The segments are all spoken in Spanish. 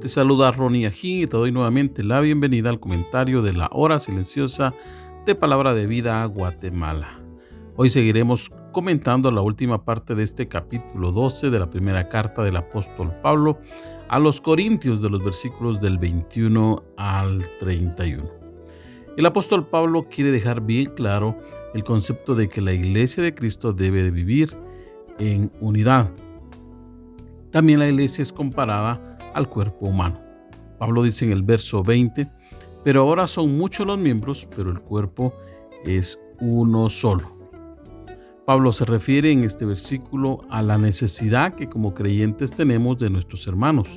Te saluda Ronnie Ajín y te doy nuevamente la bienvenida al comentario de la hora silenciosa de Palabra de Vida Guatemala. Hoy seguiremos comentando la última parte de este capítulo 12 de la primera carta del apóstol Pablo a los Corintios de los versículos del 21 al 31. El apóstol Pablo quiere dejar bien claro el concepto de que la iglesia de Cristo debe de vivir en unidad. También la iglesia es comparada al cuerpo humano. Pablo dice en el verso 20, pero ahora son muchos los miembros, pero el cuerpo es uno solo. Pablo se refiere en este versículo a la necesidad que como creyentes tenemos de nuestros hermanos.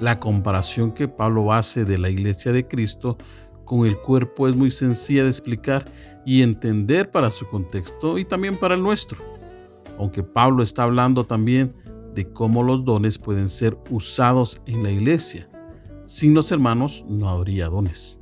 La comparación que Pablo hace de la iglesia de Cristo con el cuerpo es muy sencilla de explicar y entender para su contexto y también para el nuestro. Aunque Pablo está hablando también de cómo los dones pueden ser usados en la iglesia. Sin los hermanos no habría dones.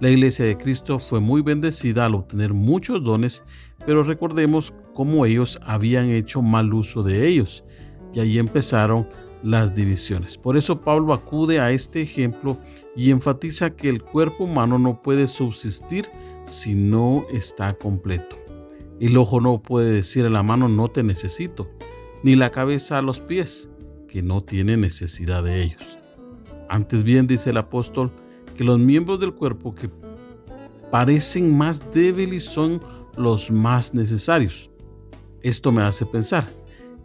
La iglesia de Cristo fue muy bendecida al obtener muchos dones, pero recordemos cómo ellos habían hecho mal uso de ellos, y ahí empezaron las divisiones. Por eso Pablo acude a este ejemplo y enfatiza que el cuerpo humano no puede subsistir si no está completo. El ojo no puede decir a la mano no te necesito ni la cabeza a los pies, que no tiene necesidad de ellos. Antes bien dice el apóstol que los miembros del cuerpo que parecen más débiles son los más necesarios. Esto me hace pensar,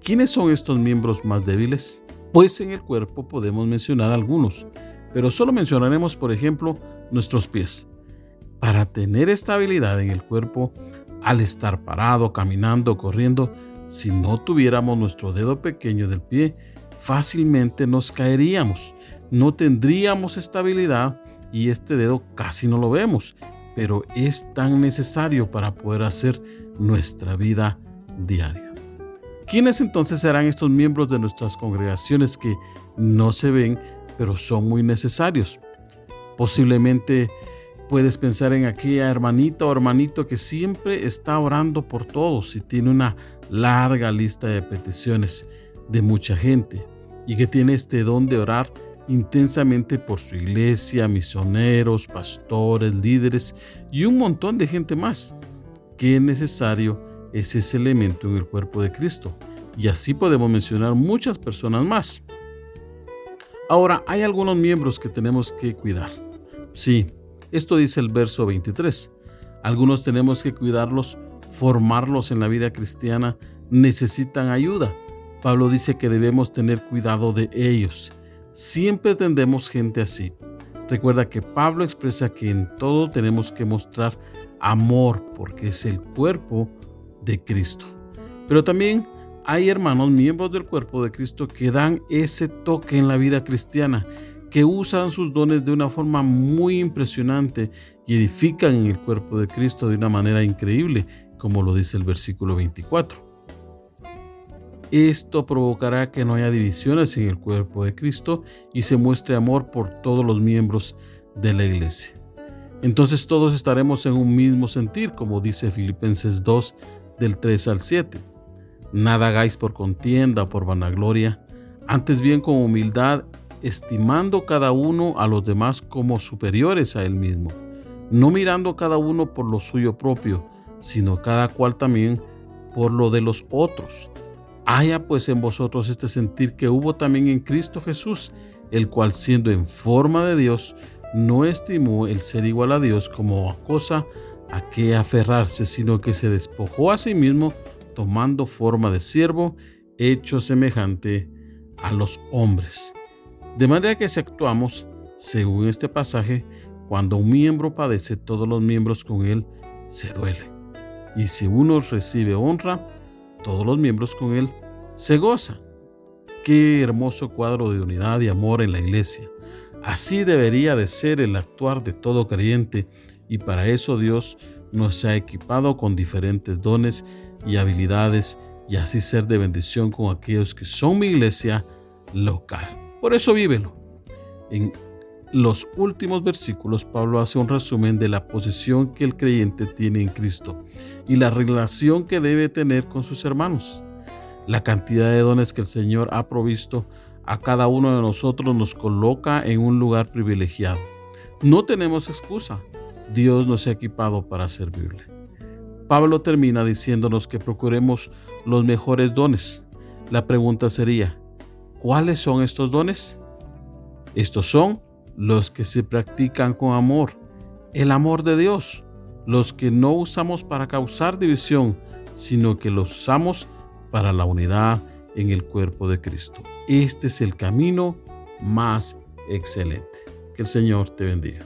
¿quiénes son estos miembros más débiles? Pues en el cuerpo podemos mencionar algunos, pero solo mencionaremos, por ejemplo, nuestros pies. Para tener estabilidad en el cuerpo, al estar parado, caminando, corriendo, si no tuviéramos nuestro dedo pequeño del pie, fácilmente nos caeríamos. No tendríamos estabilidad y este dedo casi no lo vemos, pero es tan necesario para poder hacer nuestra vida diaria. ¿Quiénes entonces serán estos miembros de nuestras congregaciones que no se ven, pero son muy necesarios? Posiblemente puedes pensar en aquella hermanita o hermanito que siempre está orando por todos y tiene una larga lista de peticiones de mucha gente y que tiene este don de orar intensamente por su iglesia, misioneros, pastores, líderes y un montón de gente más. Qué necesario es ese elemento en el cuerpo de Cristo. Y así podemos mencionar muchas personas más. Ahora, hay algunos miembros que tenemos que cuidar. Sí, esto dice el verso 23. Algunos tenemos que cuidarlos formarlos en la vida cristiana necesitan ayuda. Pablo dice que debemos tener cuidado de ellos. Siempre tendemos gente así. Recuerda que Pablo expresa que en todo tenemos que mostrar amor porque es el cuerpo de Cristo. Pero también hay hermanos miembros del cuerpo de Cristo que dan ese toque en la vida cristiana que usan sus dones de una forma muy impresionante y edifican en el cuerpo de Cristo de una manera increíble, como lo dice el versículo 24. Esto provocará que no haya divisiones en el cuerpo de Cristo y se muestre amor por todos los miembros de la iglesia. Entonces todos estaremos en un mismo sentir, como dice Filipenses 2 del 3 al 7. Nada hagáis por contienda o por vanagloria, antes bien con humildad estimando cada uno a los demás como superiores a él mismo, no mirando cada uno por lo suyo propio, sino cada cual también por lo de los otros. Haya pues en vosotros este sentir que hubo también en Cristo Jesús, el cual siendo en forma de Dios, no estimó el ser igual a Dios como cosa a que aferrarse, sino que se despojó a sí mismo, tomando forma de siervo, hecho semejante a los hombres de manera que si actuamos, según este pasaje, cuando un miembro padece, todos los miembros con él se duelen. Y si uno recibe honra, todos los miembros con él se gozan. Qué hermoso cuadro de unidad y amor en la iglesia. Así debería de ser el actuar de todo creyente y para eso Dios nos ha equipado con diferentes dones y habilidades y así ser de bendición con aquellos que son mi iglesia local. Por eso vívelo. Los últimos versículos Pablo hace un resumen de la posición que el creyente tiene en Cristo y la relación que debe tener con sus hermanos. La cantidad de dones que el Señor ha provisto a cada uno de nosotros nos coloca en un lugar privilegiado. No tenemos excusa. Dios nos ha equipado para servirle. Pablo termina diciéndonos que procuremos los mejores dones. La pregunta sería, ¿cuáles son estos dones? Estos son los que se practican con amor, el amor de Dios, los que no usamos para causar división, sino que los usamos para la unidad en el cuerpo de Cristo. Este es el camino más excelente. Que el Señor te bendiga.